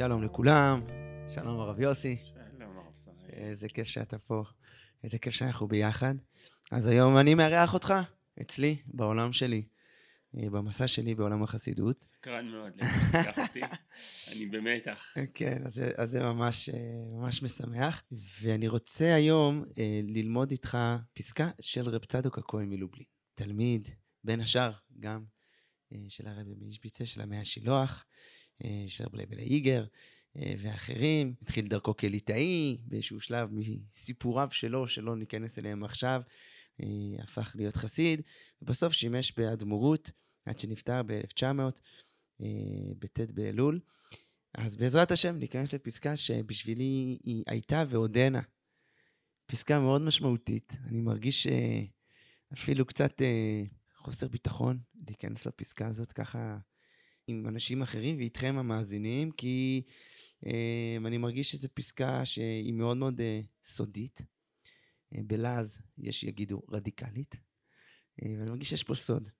שלום לכולם, שלום הרב יוסי, שלום הרב שרי. איזה כיף שאתה פה, איזה כיף שאנחנו ביחד. אז היום אני מארח אותך אצלי, בעולם שלי, אה, במסע שלי בעולם החסידות. סקרן מאוד אותי, אני במתח. כן, אז, אז זה ממש, אה, ממש משמח. ואני רוצה היום אה, ללמוד איתך פסקה של רב צדוק הכהן מלובלין. תלמיד, בין השאר, גם של הרבי מאישביצה, של המאה השילוח, אה, של רב לייבל איגר אה, ואחרים. התחיל דרכו כליטאי, באיזשהו שלב מסיפוריו שלו, שלא ניכנס אליהם עכשיו, אה, הפך להיות חסיד, ובסוף שימש באדמו"רות עד שנפטר ב-1900, בט' באלול. אז בעזרת השם ניכנס לפסקה שבשבילי היא הייתה ועודנה. פסקה מאוד משמעותית. אני מרגיש אפילו קצת חוסר ביטחון להיכנס לפסקה הזאת ככה עם אנשים אחרים ואיתכם המאזינים, כי אה, אני מרגיש שזו פסקה שהיא מאוד מאוד אה, סודית. אה, בלעז יש שיגידו רדיקלית, אה, ואני מרגיש שיש פה סוד.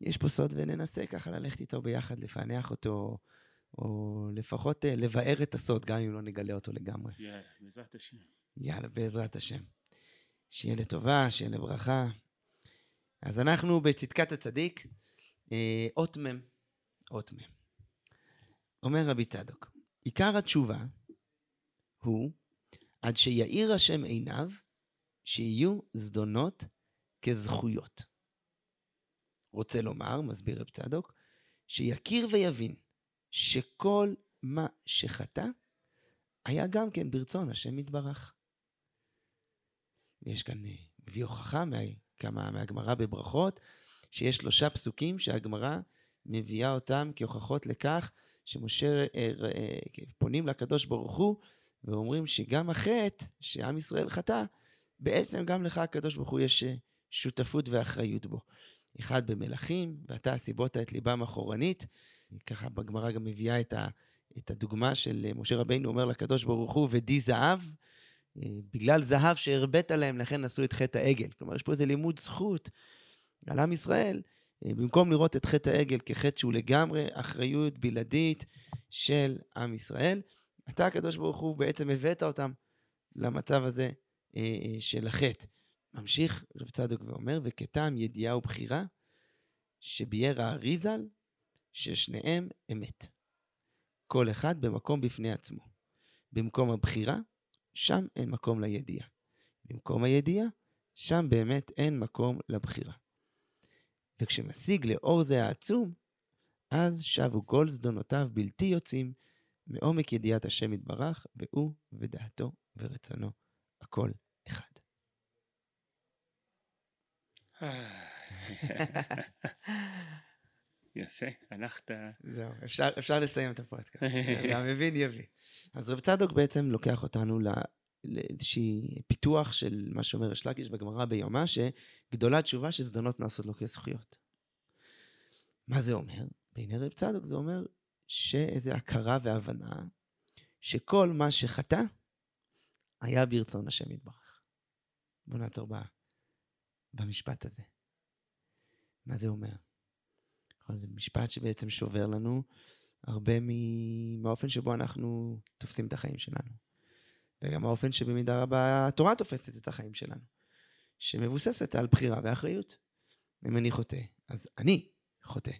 יש פה סוד וננסה ככה ללכת איתו ביחד, לפענח אותו, או לפחות אה, לבאר את הסוד, גם אם לא נגלה אותו לגמרי. יאללה, בעזרת השם. יאללה, בעזרת השם. שיהיה לטובה, שיהיה לברכה. אז אנחנו בצדקת הצדיק, אה, אות מ', אות מ'. אומר רבי צדוק, עיקר התשובה הוא עד שיאיר השם עיניו, שיהיו זדונות כזכויות. רוצה לומר, מסביר רב צדוק, שיכיר ויבין שכל מה שחטא היה גם כן ברצון השם יתברך. ויש כאן, אה, מביא הוכחה מה, כמה מהגמרא בברכות, שיש שלושה פסוקים שהגמרא מביאה אותם כהוכחות לכך שמשה אה, אה, פונים לקדוש ברוך הוא ואומרים שגם החטא שעם ישראל חטא, בעצם גם לך הקדוש ברוך הוא יש אה, שותפות ואחריות בו. אחד במלכים, ואתה הסיבות את ליבם אחורנית. ככה בגמרא גם מביאה את, ה, את הדוגמה של משה רבינו אומר לקדוש ברוך הוא, ודי זהב, בגלל זהב שהרבית להם, לכן עשו את חטא העגל. כלומר, יש פה איזה לימוד זכות על עם ישראל, במקום לראות את חטא העגל כחטא שהוא לגמרי אחריות בלעדית של עם ישראל, אתה, הקדוש ברוך הוא, בעצם הבאת אותם למצב הזה אה, אה, של החטא. ממשיך רב צדוק ואומר, וכטעם ידיעה ובחירה, שביער האריזל, ששניהם אמת. כל אחד במקום בפני עצמו. במקום הבחירה, שם אין מקום לידיעה. במקום הידיעה, שם באמת אין מקום לבחירה. וכשמשיג לאור זה העצום, אז שבו כל זדונותיו בלתי יוצאים מעומק ידיעת השם יתברך, והוא ודעתו ורצונו הכל אחד. יפה, הלכת... זהו, אפשר, אפשר לסיים את הפרטקאסט. והמבין יביא. אז רב צדוק בעצם לוקח אותנו לאיזשהי פיתוח של מה שאומר יש לקיש בגמרא ביומא, שגדולה תשובה שזדונות נעשות לו כזכויות. מה זה אומר? בעיני רב צדוק זה אומר שאיזו הכרה והבנה שכל מה שחטא היה ברצון השם יתברך. בואו נעצור ב- במשפט הזה. מה זה אומר? נכון, זה משפט שבעצם שובר לנו הרבה מהאופן שבו אנחנו תופסים את החיים שלנו. וגם האופן שבמידה רבה התורה תופסת את החיים שלנו, שמבוססת על בחירה ואחריות. אם אני חוטא, אז אני חוטא.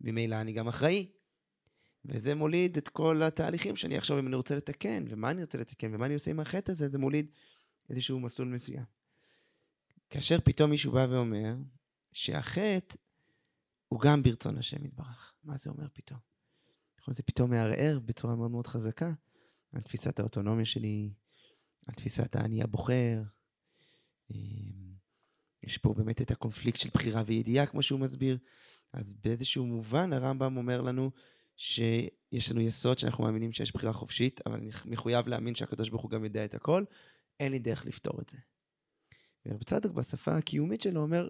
ממילא אני גם אחראי. וזה מוליד את כל התהליכים שאני עכשיו, אם אני רוצה לתקן, ומה אני רוצה לתקן, ומה אני עושה עם החטא הזה, זה מוליד איזשהו מסלול מסוים. כאשר פתאום מישהו בא ואומר שהחטא הוא גם ברצון השם יתברך. מה זה אומר פתאום? נכון, זה פתאום מערער בצורה מאוד מאוד חזקה על תפיסת האוטונומיה שלי, על תפיסת האני הבוחר. אמ, יש פה באמת את הקונפליקט של בחירה וידיעה, כמו שהוא מסביר. אז באיזשהו מובן הרמב"ם אומר לנו שיש לנו יסוד שאנחנו מאמינים שיש בחירה חופשית, אבל אני מחויב להאמין שהקדוש ברוך הוא גם יודע את הכל, אין לי דרך לפתור את זה. ורב צדוק בשפה הקיומית שלו אומר,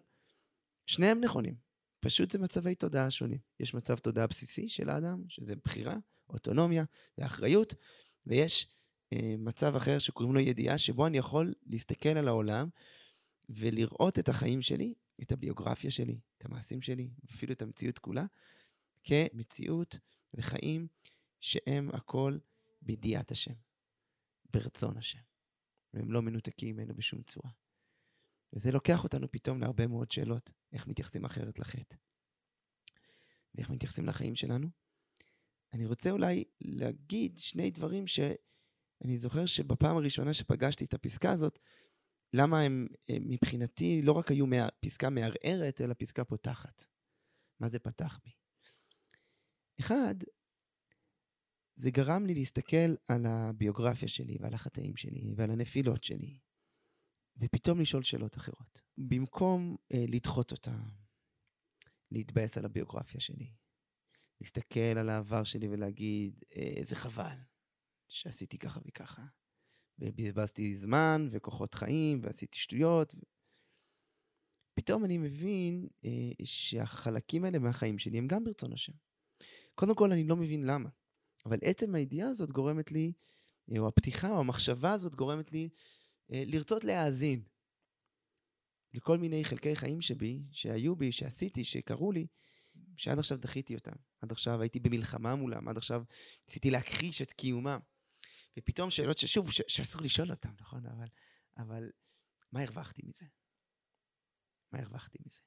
שניהם נכונים. פשוט זה מצבי תודעה שונים. יש מצב תודעה בסיסי של האדם, שזה בחירה, אוטונומיה ואחריות, ויש מצב אחר שקוראים לו ידיעה, שבו אני יכול להסתכל על העולם ולראות את החיים שלי, את הביוגרפיה שלי, את המעשים שלי, אפילו את המציאות כולה, כמציאות וחיים שהם הכל בידיעת השם, ברצון השם. והם לא מנותקים ממנו בשום צורה. וזה לוקח אותנו פתאום להרבה מאוד שאלות, איך מתייחסים אחרת לחטא. ואיך מתייחסים לחיים שלנו. אני רוצה אולי להגיד שני דברים שאני זוכר שבפעם הראשונה שפגשתי את הפסקה הזאת, למה הם, הם מבחינתי לא רק היו מה, פסקה מערערת, אלא פסקה פותחת. מה זה פתח בי? אחד, זה גרם לי להסתכל על הביוגרפיה שלי ועל החטאים שלי ועל הנפילות שלי, ופתאום לשאול שאלות אחרות. במקום אה, לדחות אותה, להתבאס על הביוגרפיה שלי, להסתכל על העבר שלי ולהגיד, אה, איזה חבל שעשיתי ככה וככה. ובזבזתי זמן וכוחות חיים ועשיתי שטויות. פתאום אני מבין אה, שהחלקים האלה מהחיים שלי הם גם ברצון השם. קודם כל, אני לא מבין למה. אבל עצם הידיעה הזאת גורמת לי, אה, או הפתיחה או המחשבה הזאת גורמת לי אה, לרצות להאזין לכל מיני חלקי חיים שבי, שהיו בי, שעשיתי, שקרו לי, שעד עכשיו דחיתי אותם. עד עכשיו הייתי במלחמה מולם, עד עכשיו ניסיתי להכחיש את קיומם. ופתאום שאלות ששוב, ש- שאסור לשאול אותן, נכון? אבל, אבל מה הרווחתי מזה? מה הרווחתי מזה?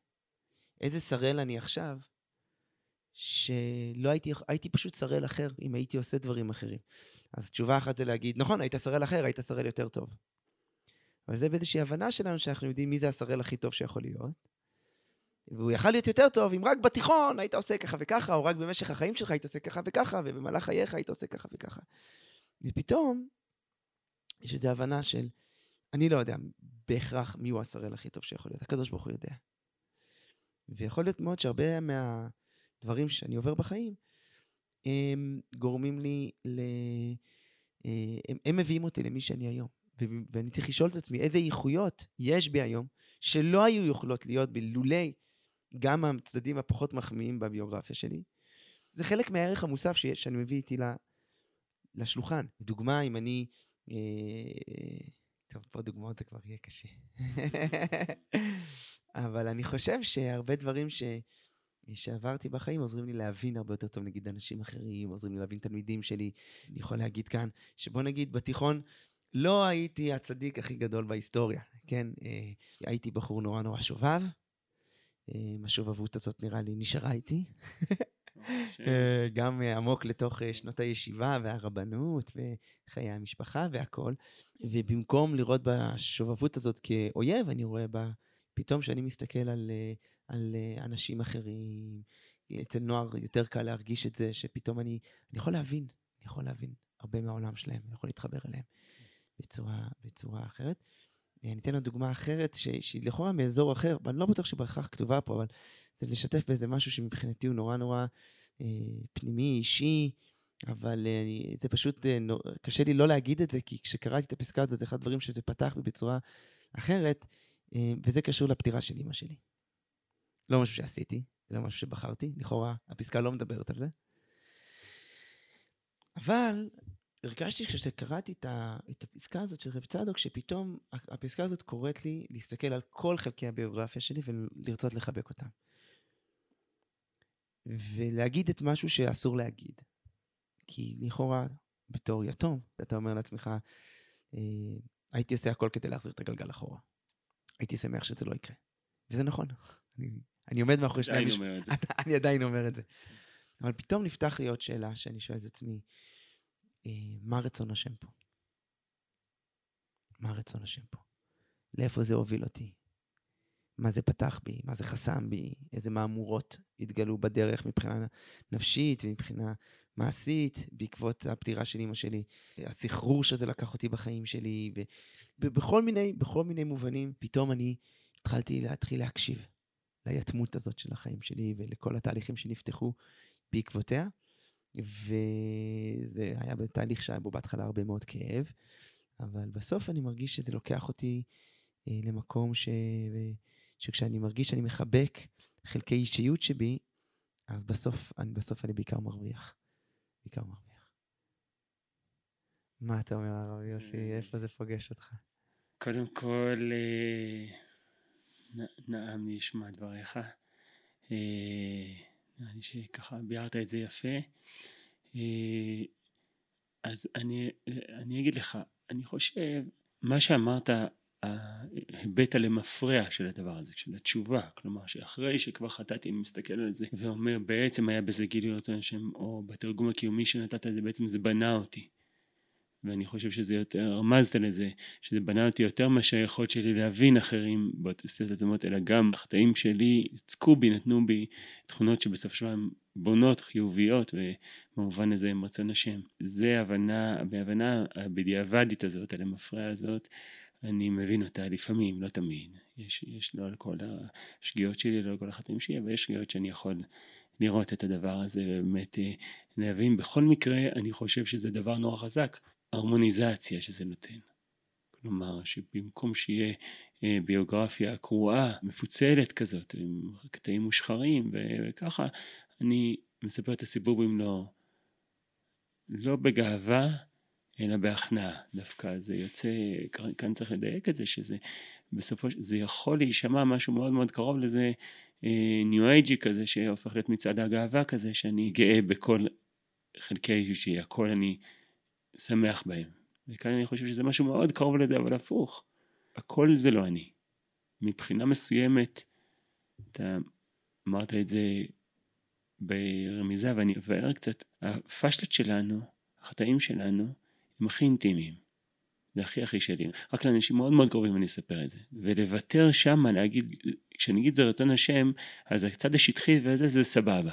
איזה שראל אני עכשיו, שלא הייתי, הייתי פשוט שראל אחר אם הייתי עושה דברים אחרים. אז תשובה אחת זה להגיד, נכון, היית שראל אחר, היית שראל יותר טוב. אבל זה באיזושהי הבנה שלנו שאנחנו יודעים מי זה השראל הכי טוב שיכול להיות. והוא יכל להיות יותר טוב אם רק בתיכון היית עושה ככה וככה, או רק במשך החיים שלך היית עושה ככה וככה, ובמהלך חייך היית עושה ככה וככה. ופתאום יש איזו הבנה של, אני לא יודע בהכרח מי הוא השראל הכי טוב שיכול להיות, הקדוש ברוך הוא יודע. ויכול להיות מאוד שהרבה מהדברים שאני עובר בחיים, הם גורמים לי ל... אה, הם, הם מביאים אותי למי שאני היום. ואני צריך לשאול את עצמי איזה איכויות יש בי היום, שלא היו יכולות להיות בי לולי גם הצדדים הפחות מחמיאים בביוגרפיה שלי. זה חלק מהערך המוסף שיש, שאני מביא איתי לשולחן. דוגמה, אם אני... אה, טוב, פה דוגמאות זה כבר יהיה קשה. אבל אני חושב שהרבה דברים ש... שעברתי בחיים עוזרים לי להבין הרבה יותר טוב, נגיד, אנשים אחרים, עוזרים לי להבין תלמידים שלי. אני יכול להגיד כאן, שבוא נגיד, בתיכון לא הייתי הצדיק הכי גדול בהיסטוריה, כן? אה, הייתי בחור נורא נורא שובב. אה, השובבות הזאת נראה לי נשארה איתי. אה, גם עמוק לתוך אה, שנות הישיבה והרבנות וחיי המשפחה והכול. ובמקום לראות בשובבות הזאת כאויב, אני רואה בה, פתאום כשאני מסתכל על, אה, על אנשים אחרים, אצל נוער יותר קל להרגיש את זה, שפתאום אני, אני יכול להבין, אני יכול להבין הרבה מהעולם שלהם, אני יכול להתחבר אליהם בצורה, בצורה אחרת. אני אתן לו דוגמה אחרת, שהיא לכאורה מאזור אחר, ואני לא בטוח שבהכרח כתובה פה, אבל זה לשתף באיזה משהו שמבחינתי הוא נורא נורא פנימי, אישי, אבל אה, זה פשוט, אה. קשה לי לא להגיד את זה, כי כשקראתי את הפסקה הזאת, זה אחד הדברים שזה פתח בי בצורה אחרת, אה, וזה קשור לפטירה של אימא שלי. לא משהו שעשיתי, לא משהו שבחרתי, לכאורה הפסקה לא מדברת על זה. אבל הרגשתי כשקראתי את, ה, את הפסקה הזאת של רב צדוק, שפתאום הפסקה הזאת קוראת לי להסתכל על כל חלקי הביוגרפיה שלי ולרצות לחבק אותם. ולהגיד את משהו שאסור להגיד. כי לכאורה, בתור יתום, אתה אומר לעצמך, אה, הייתי עושה הכל כדי להחזיר את הגלגל אחורה. הייתי שמח שזה לא יקרה. וזה נכון. אני, אני עומד מאחורי שני המשפטים. זה. אני עדיין אומר את זה. אבל פתאום נפתח לי עוד שאלה שאני שואל את עצמי, אה, מה רצון השם פה? מה רצון השם פה? לאיפה זה הוביל אותי? מה זה פתח בי? מה זה חסם בי? איזה מהמורות התגלו בדרך מבחינה נפשית ומבחינה מעשית בעקבות הפטירה של אמא שלי? הסחרור שזה לקח אותי בחיים שלי, ובכל מיני, בכל מיני מובנים, פתאום אני התחלתי להתחיל להקשיב ליתמות הזאת של החיים שלי ולכל התהליכים שנפתחו בעקבותיה. וזה היה בתהליך שהיה בו בהתחלה הרבה מאוד כאב, אבל בסוף אני מרגיש שזה לוקח אותי אה, למקום ש... שכשאני מרגיש שאני מחבק חלקי אישיות שבי, אז בסוף אני, בסוף אני בעיקר מרוויח. בעיקר מרוויח. מה אתה אומר, הרב יוסי? אה, איפה זה פוגש אותך? קודם כל, אה, נעם לי לשמוע דבריך. נראה לי שככה ביארת את זה יפה. אה, אז אני, אני אגיד לך, אני חושב, מה שאמרת, ההיבט הלמפרע של הדבר הזה, של התשובה, כלומר שאחרי שכבר חטאתי אני מסתכל על זה ואומר בעצם היה בזה גילוי רצון השם או בתרגום הקיומי שנתת זה בעצם זה בנה אותי ואני חושב שזה יותר, רמזת לזה, שזה בנה אותי יותר מאשר היכולת שלי להבין אחרים באותוסיות עצמות, אלא גם החטאים שלי יצקו בי, נתנו בי תכונות שבסופו של דבר הן בונות, חיוביות, ובמובן הזה הם רצון השם. זה הבנה, בהבנה הבדיעבדית הזאת, על המפרע הזאת, אני מבין אותה לפעמים, לא תמיד. יש, יש לא על כל השגיאות שלי, לא על כל החטאים שלי, אבל יש שגיאות שאני יכול לראות את הדבר הזה ובאמת אה, להבין. בכל מקרה, אני חושב שזה דבר נורא חזק. ההרמוניזציה שזה נותן. כלומר שבמקום שיהיה אה, ביוגרפיה קרועה, מפוצלת כזאת, עם קטעים מושחרים וככה, אני מספר את הסיפור במלואו. לא בגאווה, אלא בהכנעה דווקא. זה יוצא, כאן צריך לדייק את זה, שזה בסופו של זה יכול להישמע משהו מאוד מאוד קרוב לזה ניו אה, אייג'י כזה, שהופך להיות מצעד הגאווה כזה, שאני גאה בכל חלקי אישי, הכל אני שמח בהם. וכאן אני חושב שזה משהו מאוד קרוב לזה, אבל הפוך. הכל זה לא אני. מבחינה מסוימת, אתה אמרת את זה ברמיזה, ואני אבאר קצת, הפשלות שלנו, החטאים שלנו, הם הכי אינטימיים. זה הכי הכי שלי. רק לאנשים מאוד מאוד קרובים אני אספר את זה. ולוותר שמה, להגיד, כשאני אגיד זה רצון השם, אז הצד השטחי וזה, זה סבבה.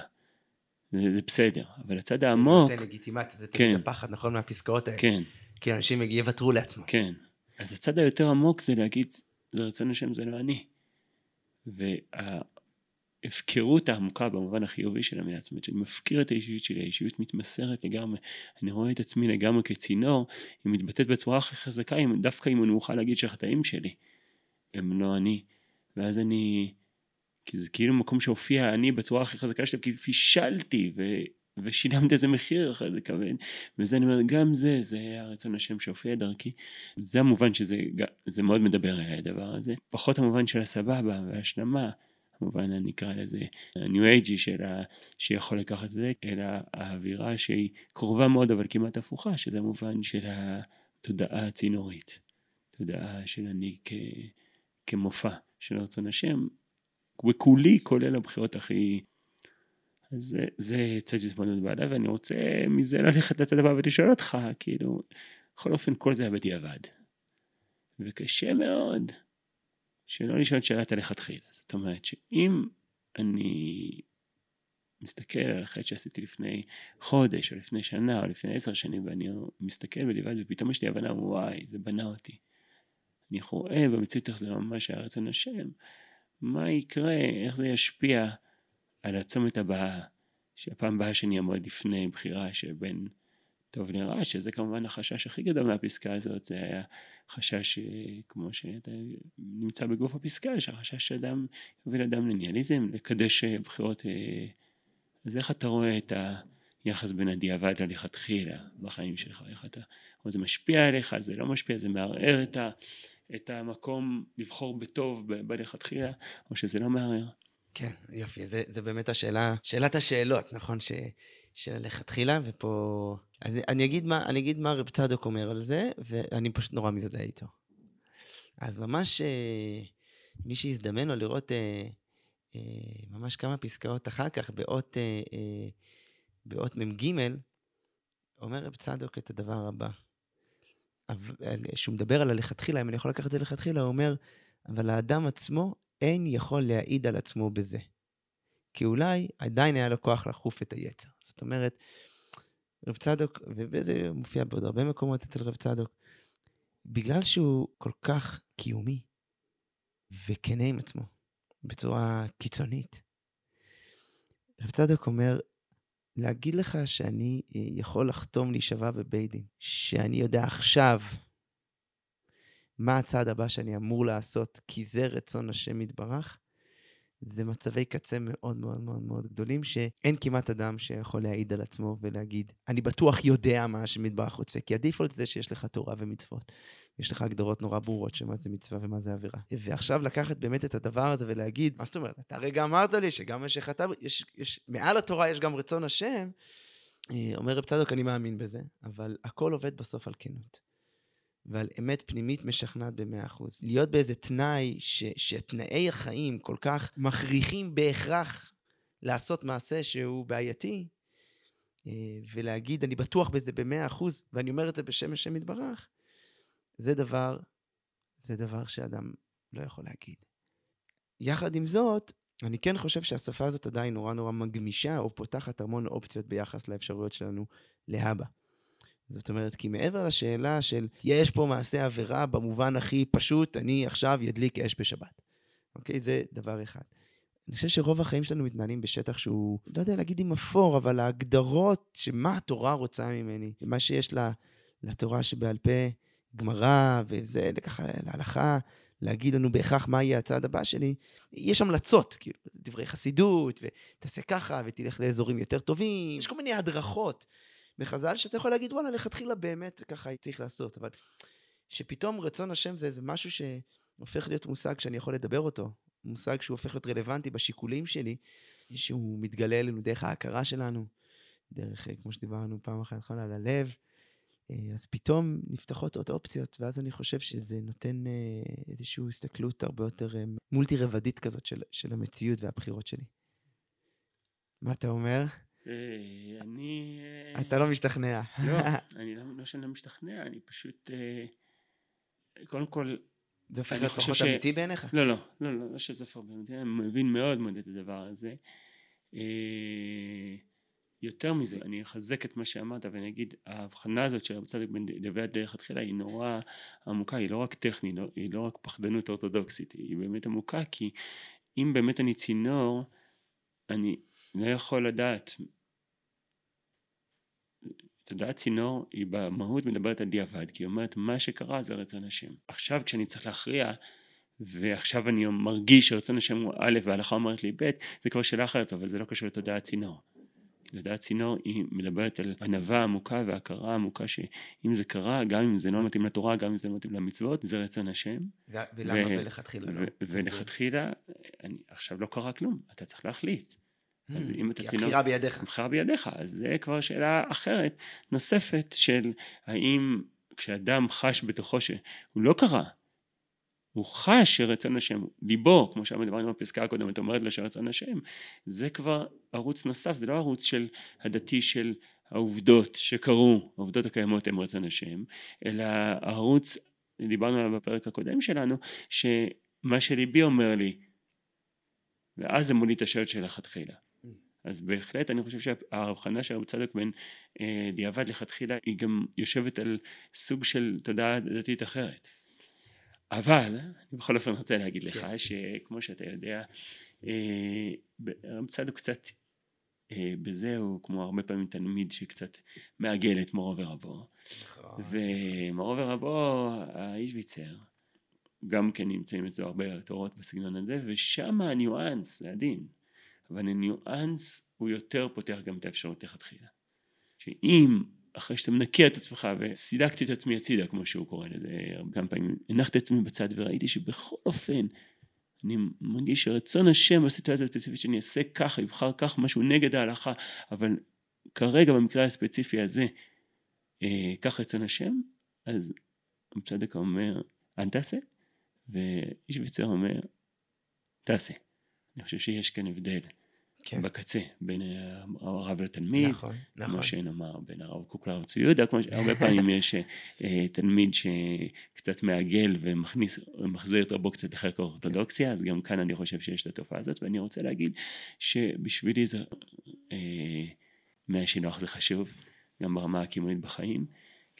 זה, זה בסדר, אבל הצד העמוק... זה לגיטימציה, זה תמיד כן. הפחד, נכון, מהפסקאות האלה. כן. כי אנשים יוותרו לעצמם. כן. אז הצד היותר עמוק זה להגיד, זה רצון השם, זה לא אני. וההפקרות העמוקה במובן החיובי של המילה, זאת אומרת שאני מפקיר את האישיות שלי, האישיות מתמסרת לגמרי, אני רואה את עצמי לגמרי כצינור, היא מתבטאת בצורה הכי חזקה, דווקא אם אני אוכל להגיד שהחטאים שלי הם לא אני. ואז אני... כי זה כאילו מקום שהופיע אני בצורה הכי חזקה שלי, כי פישלתי ו... ושילמתי איזה מחיר אחרי זה כבד. וזה אני אומר, גם זה, זה הרצון השם שהופיע דרכי. זה המובן שזה זה מאוד מדבר אליי הדבר הזה. פחות המובן של הסבבה וההשלמה, המובן נקרא לזה הניו אייג'י של ה... שיכול לקחת את זה, אלא האווירה שהיא קרובה מאוד אבל כמעט הפוכה, שזה המובן של התודעה הצינורית. תודעה של אני כ... כמופע של רצון השם, וכולי כולל הבחירות הכי... זה, זה צד שזמנות בעלה ואני רוצה מזה ללכת לצד הבא ולשאול אותך כאילו בכל אופן כל זה היה בדיעבד וקשה מאוד שלא לשאול את שאלת הלכתחילה זאת אומרת שאם אני מסתכל על החטא שעשיתי לפני חודש או לפני שנה או לפני עשר שנים ואני מסתכל בדיעבד ופתאום יש לי הבנה וואי זה בנה אותי. אני רואה במציאות איך זה ממש היה רצון מה יקרה, איך זה ישפיע על הצומת הבאה, שהפעם הבאה שאני אעמוד לפני בחירה שבין טוב לרע, שזה כמובן החשש הכי גדול מהפסקה הזאת, זה היה חשש כמו שאתה נמצא בגוף הפסקה, שהחשש שאדם יוביל אדם לניאליזם, לקדש בחירות, אה, אז איך אתה רואה את היחס בין הדיעבד ללכתחילה בחיים שלך, איך אתה, או זה משפיע עליך, זה לא משפיע, זה מערער את ה... את המקום לבחור בטוב בלכתחילה, או שזה לא מערער. כן, יופי, זה, זה באמת השאלה, שאלת השאלות, נכון? ש, של לכתחילה, ופה... אני, אני, אגיד מה, אני אגיד מה רב צדוק אומר על זה, ואני פשוט נורא מזדהה איתו. אז ממש, אה, מי שהזדמן לו לראות אה, אה, ממש כמה פסקאות אחר כך, באות, באות מ"ג, אומר רב צדוק את הדבר הבא. שהוא מדבר על הלכתחילה, אם אני יכול לקחת את זה לכתחילה, הוא אומר, אבל האדם עצמו אין יכול להעיד על עצמו בזה. כי אולי עדיין היה לו כוח לחוף את היצר. זאת אומרת, רב צדוק, וזה מופיע בעוד הרבה מקומות אצל רב צדוק, בגלל שהוא כל כך קיומי וכנה עם עצמו, בצורה קיצונית, רב צדוק אומר, להגיד לך שאני אה, יכול לחתום להישבע בבית דין, שאני יודע עכשיו מה הצעד הבא שאני אמור לעשות, כי זה רצון השם יתברך, זה מצבי קצה מאוד מאוד מאוד מאוד גדולים, שאין כמעט אדם שיכול להעיד על עצמו ולהגיד, אני בטוח יודע מה יתברך רוצה, כי הדיפולט זה שיש לך תורה ומצוות. יש לך הגדרות נורא ברורות של מה זה מצווה ומה זה עבירה. ועכשיו לקחת באמת את הדבר הזה ולהגיד, מה זאת אומרת? אתה הרגע אמרת לי שגם מה שכתב, יש, יש, מעל התורה יש גם רצון השם, אה, אומר רב צדוק, אני מאמין בזה, אבל הכל עובד בסוף על כנות. ועל אמת פנימית משכנעת במאה אחוז. להיות באיזה תנאי ש, שתנאי החיים כל כך מכריחים בהכרח לעשות מעשה שהוא בעייתי, אה, ולהגיד, אני בטוח בזה במאה אחוז, ואני אומר את זה בשם השם יתברך, זה דבר, זה דבר שאדם לא יכול להגיד. יחד עם זאת, אני כן חושב שהשפה הזאת עדיין נורא נורא מגמישה, או פותחת המון אופציות ביחס לאפשרויות שלנו להבא. זאת אומרת, כי מעבר לשאלה של יש פה מעשה עבירה במובן הכי פשוט, אני עכשיו ידליק אש בשבת. אוקיי? זה דבר אחד. אני חושב שרוב החיים שלנו מתנהלים בשטח שהוא, לא יודע להגיד אם אפור, אבל ההגדרות שמה התורה רוצה ממני, מה שיש לה, לתורה שבעל פה, גמרא, וזה ככה להלכה, להגיד לנו בהכרח מה יהיה הצעד הבא שלי, יש המלצות, כאילו, דברי חסידות, ותעשה ככה, ותלך לאזורים יותר טובים, יש כל מיני הדרכות בחז"ל שאתה יכול להגיד, וואלה, לכתחילה באמת ככה צריך לעשות, אבל שפתאום רצון השם זה איזה משהו שהופך להיות מושג שאני יכול לדבר אותו, מושג שהוא הופך להיות רלוונטי בשיקולים שלי, שהוא מתגלה אלינו דרך ההכרה שלנו, דרך, כמו שדיברנו פעם אחת על הלב, אה, אז פתאום נפתחות עוד אופציות, ואז אני חושב שזה נותן אה, איזושהי הסתכלות הרבה יותר אה, מולטי-רבדית כזאת של, של המציאות והבחירות שלי. מה אתה אומר? אני... אתה לא משתכנע. לא, אני לא, לא שאני לא משתכנע, אני פשוט... קודם כל... זה הופך להיות פחות. אמיתי בעיניך? לא, לא, לא, לא, לא שזה הופך אמיתי, אני מבין מאוד מאוד את הדבר הזה. יותר מזה, אני אחזק את מה שאמרת ואני אגיד, ההבחנה הזאת של צדק בן דוד דרך התחילה היא נורא עמוקה, היא לא רק טכנית, לא, היא לא רק פחדנות אורתודוקסית, היא באמת עמוקה כי אם באמת אני צינור, אני לא יכול לדעת. תודעת צינור היא במהות מדברת על דיעבד, כי היא אומרת מה שקרה זה רצון השם. עכשיו כשאני צריך להכריע ועכשיו אני מרגיש שרצון השם הוא א' וההלכה אומרת לי ב', זה כבר שאלה אחרת, אבל זה לא קשור לתודעת צינור. לדעת צינור היא מדברת על ענווה עמוקה והכרה עמוקה שאם זה קרה, גם אם זה לא מתאים לתורה, גם אם זה לא מתאים למצוות, זה רצון השם. ולמה מלכתחילה לא? ולכתחילה, עכשיו לא קרה כלום, אתה צריך להחליט. אז אם אתה צינור... כי הבחירה בידיך. הבחירה בידיך, אז זה כבר שאלה אחרת, נוספת, של האם כשאדם חש בתוכו שהוא לא קרה, הוא חש שרצון השם, ליבו, כמו שאמרנו בפסקה הקודמת, אומרת לו שרצון השם, זה כבר ערוץ נוסף, זה לא ערוץ של הדתי של העובדות שקרו, העובדות הקיימות הן רצון השם, אלא הערוץ, דיברנו עליו בפרק הקודם שלנו, שמה שליבי אומר לי, ואז זה מוליד את השאלות שלכתחילה. אז בהחלט אני חושב שההבחנה של הרב צדוק בין אה, דיעבד לכתחילה היא גם יושבת על סוג של תודעה דתית אחרת. אבל אני בכל אופן רוצה להגיד לך כן. שכמו שאתה יודע אה, רב צדוק קצת אה, בזה הוא כמו הרבה פעמים תלמיד שקצת מעגל את מורו ורבו נכון. ומורו ורבו האישוויצר גם כן נמצאים אצלו הרבה תורות בסגנון הזה ושם הניואנס זה עדין אבל הניואנס הוא יותר פותח גם את האפשרות לכתחילה. שאם אחרי שאתה מנקה את עצמך וסילקתי את עצמי הצידה כמו שהוא קורא לזה כמה פעמים הנחתי את עצמי בצד וראיתי שבכל אופן אני מרגיש שרצון השם בסיטואציה הספציפית שאני אעשה ככה יבחר כך משהו נגד ההלכה אבל כרגע במקרה הספציפי הזה אה, כך רצון השם אז צדק אומר אל תעשה ואיש ביצר אומר תעשה אני חושב שיש כאן הבדל כן. בקצה, בין הרב לתלמיד, נכון, נכון. כמו שנאמר בין הרב קוק לרב צבי יהודה, כמו שהרבה פעמים יש אה, תלמיד שקצת מעגל ומכניס, ומחזיר את רבו קצת לחלק האורתודוקסיה, אז גם כאן אני חושב שיש את התופעה הזאת, ואני רוצה להגיד שבשבילי זה, אה, מהשינוח זה חשוב, גם ברמה הקימונית בחיים,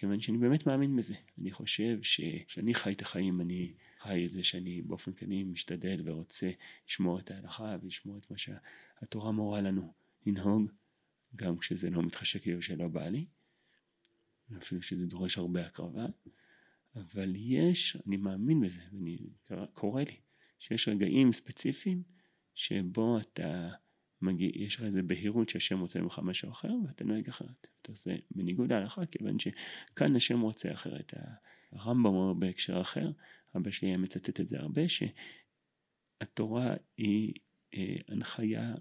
כיוון שאני באמת מאמין בזה. אני חושב שכשאני חי את החיים, אני חי את זה שאני באופן כללי משתדל ורוצה לשמור את ההלכה ולשמור את מה שהתורה מורה לנו לנהוג, גם כשזה לא מתחשק לי או שלא בא לי, אפילו שזה דורש הרבה הקרבה, אבל יש, אני מאמין בזה, ואני קורא לי, שיש רגעים ספציפיים שבו אתה מגיע, יש לך איזה בהירות שהשם רוצה ממך משהו אחר ואתה נוהג אחרת. אתה עושה בניגוד להלכה כיוון שכאן השם רוצה אחרת. הרמב"ם אומר בהקשר אחר, אבא שלי היה מצטט את זה הרבה, שהתורה היא אה, הנחיה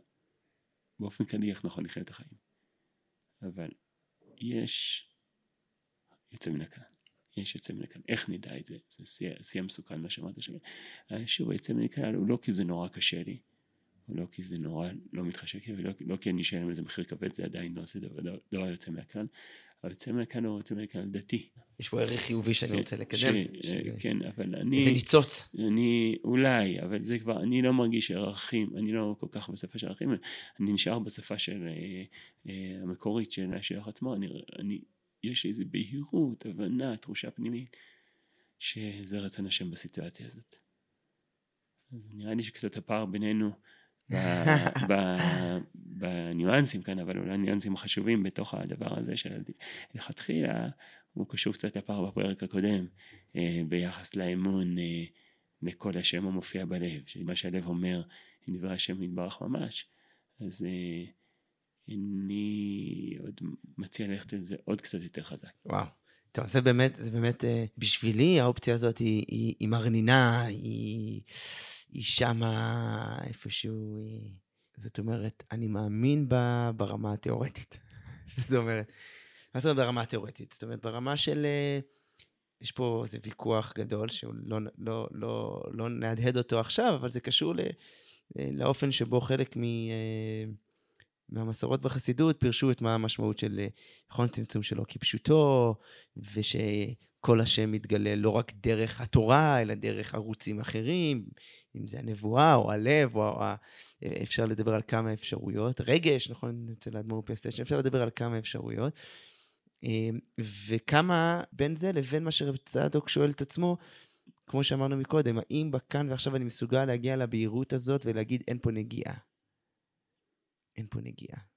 באופן כללי איך נכון לחיות את החיים. אבל יש יוצא מן הכלל. יש יוצא מן הכלל. איך נדע את זה? זה שיא המסוכן מה שאמרת שם. שוב, היוצא מן הכלל הוא לא כי זה נורא קשה לי, לא כי זה נורא לא מתחשק לי, ולא לא כי אני אשלם איזה מחיר כבד, זה עדיין לא עושה דבר, דבר לא יוצא מהכלל. היוצא מהכלל הוא יוצא מהכלל דתי. יש פה ערך חיובי שאני רוצה לקדם. ש, שזה, כן, אבל אני... זה ניצוץ. אני, אולי, אבל זה כבר, אני לא מרגיש ערכים, אני לא כל כך בשפה של ערכים, אני נשאר בשפה של אה, אה, המקורית של השייך עצמו, אני, אני יש איזו בהירות, הבנה, תחושה פנימית, שזה רצון השם בסיטואציה הזאת. אז נראה לי שקצת הפער בינינו בניואנסים כאן, אבל אולי ניואנסים חשובים בתוך הדבר הזה שלכתחילה הוא קשור קצת לפער בפרק הקודם אה, ביחס לאמון אה, לכל השם המופיע בלב, שמה שהלב אומר, דברי השם יתברך ממש, אז אה, אני עוד מציע ללכת על זה עוד קצת יותר חזק. וואו. טוב, זה באמת, זה באמת, בשבילי האופציה הזאת היא, היא, היא מרנינה, היא, היא שמה איפשהו, היא... זאת אומרת, אני מאמין בה ברמה התיאורטית. זאת אומרת, מה זאת אומרת ברמה התיאורטית? זאת אומרת, ברמה של... אה, יש פה איזה ויכוח גדול, שהוא לא, לא, לא, נהדהד אותו עכשיו, אבל זה קשור ל, אה, לאופן שבו חלק מ... מהמסורות בחסידות פירשו את מה המשמעות של נכון צמצום שלו כפשוטו, ושכל השם מתגלה לא רק דרך התורה, אלא דרך ערוצים אחרים, אם זה הנבואה או הלב, או אפשר לדבר על כמה אפשרויות. רגש, נכון, אצל האדמו"ר פסטש, אפשר לדבר על כמה אפשרויות. אמ, וכמה בין זה לבין מה שרב צדוק שואל את עצמו, כמו שאמרנו מקודם, האם בכאן ועכשיו אני מסוגל להגיע לבהירות הזאת ולהגיד אין פה נגיעה? אין פה נגיעה.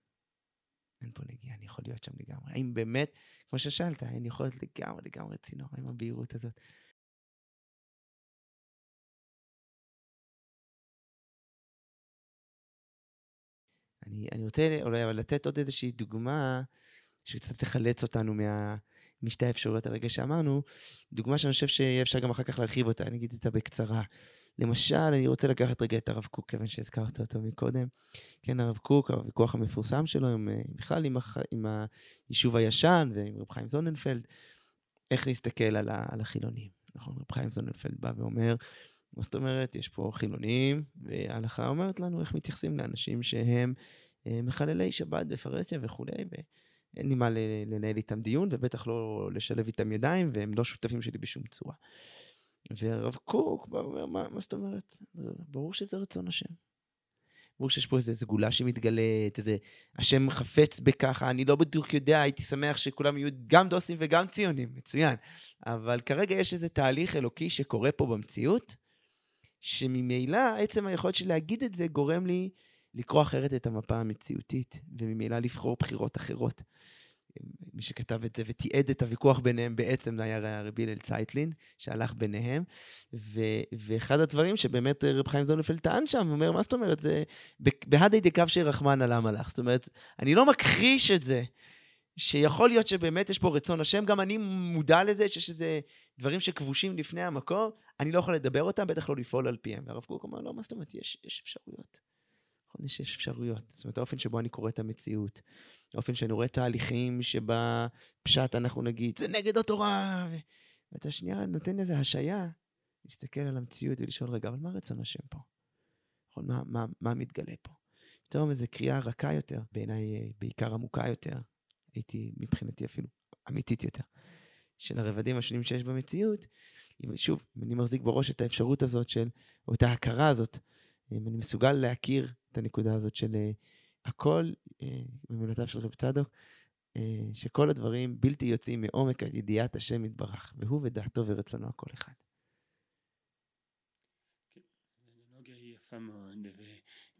אין פה נגיעה, אני יכול להיות שם לגמרי. האם באמת, כמו ששאלת, אני יכול להיות לגמרי לגמרי צינור עם הבהירות הזאת. אני, אני רוצה אולי אבל לתת עוד איזושהי דוגמה שקצת תחלץ אותנו מה, משתי האפשרויות הרגע שאמרנו, דוגמה שאני חושב שיהיה אפשר גם אחר כך להרחיב אותה, אני אגיד את זה בקצרה. למשל, אני רוצה לקחת רגע את הרב קוק, כיוון שהזכרת אותו מקודם. כן, הרב קוק, הוויכוח המפורסם שלו, עם, אה, בכלל עם, הח, עם היישוב הישן ועם רב חיים זוננפלד, איך להסתכל על, ה, על החילונים. נכון, רב חיים זוננפלד בא ואומר, מה זאת אומרת, יש פה חילונים, וההלכה אומרת לנו איך מתייחסים לאנשים שהם אה, מחללי שבת בפרהסיה וכולי, ואין לי מה לנהל איתם דיון, ובטח לא לשלב איתם ידיים, והם לא שותפים שלי בשום צורה. והרב קוק בא ואומר, מה, מה זאת אומרת? ברור שזה רצון השם. ברור שיש פה איזו סגולה שמתגלית, איזה השם חפץ בככה, אני לא בדיוק יודע, הייתי שמח שכולם יהיו גם דוסים וגם ציונים, מצוין. אבל כרגע יש איזה תהליך אלוקי שקורה פה במציאות, שממילא עצם היכולת של להגיד את זה גורם לי לקרוא אחרת את המפה המציאותית, וממילא לבחור בחירות אחרות. מי שכתב את זה ותיעד את הוויכוח ביניהם בעצם זה היה רבי הלל צייטלין, שהלך ביניהם. ו, ואחד הדברים שבאמת רב חיים זונפלד טען שם, הוא אומר, מה זאת אומרת, זה בהדי דקו שרחמן על המלאך. זאת אומרת, אני לא מכחיש את זה, שיכול להיות שבאמת יש פה רצון השם, גם אני מודע לזה שיש איזה דברים שכבושים לפני המקום, אני לא יכול לדבר אותם, בטח לא לפעול על פיהם. והרב קוק אמר, לא, מה זאת אומרת, יש, יש אפשרויות. נכון, יש אפשרויות. זאת אומרת, האופן שבו אני קורא את המציאות. באופן שאני רואה תהליכים שבה פשט אנחנו נגיד, זה נגד התורה. ואתה שנייה נותן איזה השעיה, להסתכל על המציאות ולשאול, רגע, אבל מה רצון השם פה? נכון, מה, מה, מה מתגלה פה? פתאום איזו קריאה רכה יותר, בעיניי אה, בעיקר עמוקה יותר, הייתי מבחינתי אפילו אמיתית יותר, של הרבדים השונים שיש במציאות. שוב, אם אני מחזיק בראש את האפשרות הזאת של, או את ההכרה הזאת, אם אני מסוגל להכיר את הנקודה הזאת של אה, הכל, אה, במילותיו של רב צדוק, אה, שכל הדברים בלתי יוצאים מעומק ידיעת השם יתברך, והוא ודעתו ורצונו הכל אחד. כן, האנלוגיה היא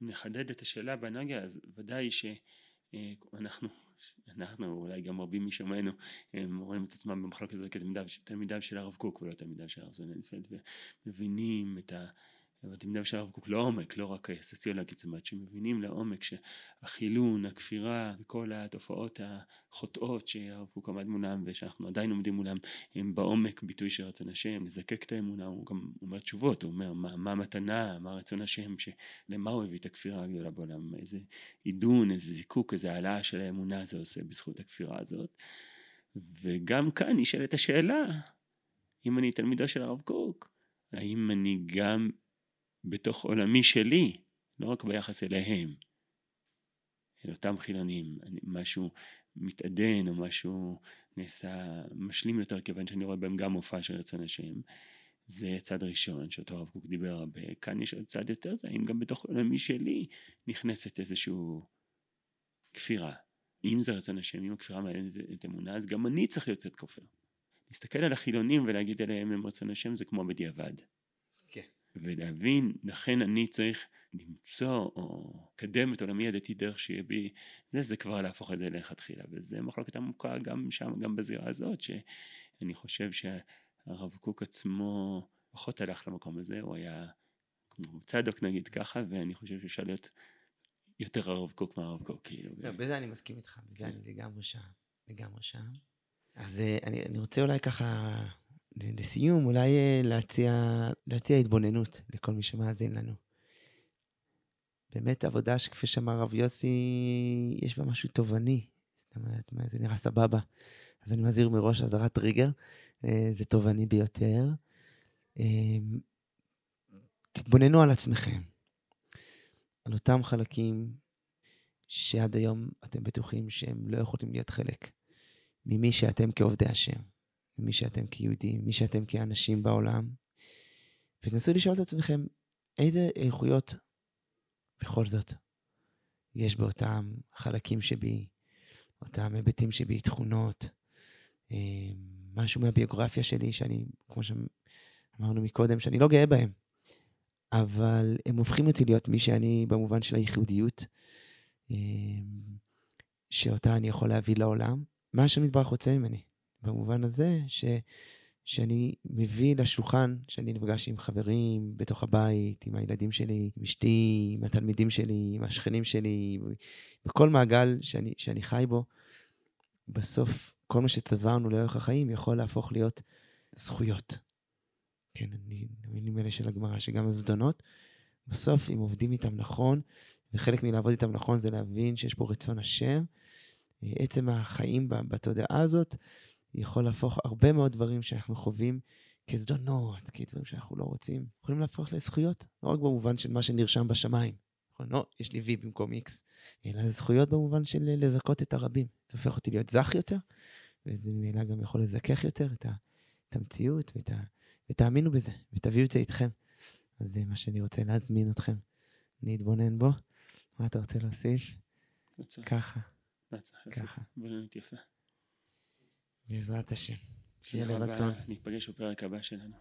נחדד את השאלה באנלוגיה, אז ודאי שאנחנו, אנחנו, אולי גם רבים משומענו, הם רואים את עצמם במחלוקת הזאת כתלמידיו של הרב קוק ולא תלמידיו של הרב זוננפלד, ומבינים את ה... תלמידיו של הרב קוק לעומק, לא רק הסוציולוגית, זאת אומרת שמבינים לעומק שהחילון, הכפירה וכל התופעות החוטאות שהרב קוק עמד מולם ושאנחנו עדיין עומדים מולם הם בעומק ביטוי של רצון השם, לזקק את האמונה, הוא גם אומר תשובות, הוא אומר מה, מה המתנה, מה רצון השם, למה הוא הביא את הכפירה הגדולה בעולם, איזה עידון, איזה זיקוק, איזה העלאה של האמונה זה עושה בזכות הכפירה הזאת. וגם כאן נשאלת השאלה, אם אני תלמידו של הרב קוק, האם אני גם בתוך עולמי שלי, לא רק ביחס אליהם, אל אותם חילונים, משהו מתעדן או משהו נעשה משלים יותר כיוון שאני רואה בהם גם מופע של רצון השם. זה צד ראשון שאותו הרב קוק דיבר הרבה. כאן יש עוד צד יותר זה, האם גם בתוך עולמי שלי נכנסת איזושהי כפירה. אם זה רצון השם, אם הכפירה מעניינת את אמונה, אז גם אני צריך להיות קצת כופר. להסתכל על החילונים ולהגיד עליהם הם רצון השם זה כמו בדיעבד. ולהבין, לכן אני צריך למצוא או לקדם את עולמי הדתי דרך שיהיה בי, זה, זה כבר להפוך את זה לכתחילה, וזה מחלוקת עמוקה גם שם, גם בזירה הזאת, שאני חושב שהרב קוק עצמו פחות הלך למקום הזה, הוא היה כמו צדוק נגיד ככה, ואני חושב שאפשר להיות יותר הרב קוק מהרב קוק, כאילו. לא, בזה אני מסכים איתך, בזה כן. אני לגמרי שם, לגמרי שם. אז אה, אני, אני רוצה אולי ככה, לסיום, אולי אה, להציע, להציע התבוננות לכל מי שמאזין לנו. באמת עבודה שכפי שאמר רב יוסי, יש בה משהו תובעני. זאת אומרת, זה נראה סבבה. אז אני מזהיר מראש אזהרת טריגר, אה, זה תובעני ביותר. תתבוננו על עצמכם, על אותם חלקים שעד היום אתם בטוחים שהם לא יכולים להיות חלק ממי שאתם כעובדי השם, ממי שאתם כיהודים, מי שאתם כאנשים בעולם, ותנסו לשאול את עצמכם איזה איכויות בכל זאת יש באותם חלקים שבי, אותם היבטים שבי, תכונות, אה, משהו מהביוגרפיה שלי שאני, כמו שאמרנו מקודם, שאני לא גאה בהם, אבל הם הופכים אותי להיות מי שאני במובן של הייחודיות, אה, שאותה אני יכול להביא לעולם. מה השם יתברך רוצה ממני? במובן הזה ש, שאני מביא לשולחן, שאני נפגש עם חברים בתוך הבית, עם הילדים שלי, עם אשתי, עם התלמידים שלי, עם השכנים שלי, בכל מעגל שאני, שאני חי בו, בסוף כל מה שצברנו לאורך החיים יכול להפוך להיות זכויות. כן, אני המילים האלה של הגמרא, שגם הזדונות, בסוף אם עובדים איתם נכון, וחלק מלעבוד איתם נכון זה להבין שיש פה רצון השם, עצם החיים בתודעה הזאת יכול להפוך הרבה מאוד דברים שאנחנו חווים כזדונות, כדברים שאנחנו לא רוצים, יכולים להפוך לזכויות, לא רק במובן של מה שנרשם בשמיים. נכון, לא, יש לי וי במקום איקס, אלא זכויות במובן של לזכות את הרבים. זה הופך אותי להיות זך יותר, וזה ממילא גם יכול לזכך יותר את, ה, את המציאות, ואת ה, ותאמינו בזה, ותביאו את זה איתכם. אז זה מה שאני רוצה להזמין אתכם, להתבונן בו. מה אתה רוצה להוסיף? ככה. ככה. בלונית יפה. בעזרת השם. שיהיה לרצון. ניפגש בפרק הבא שלנו.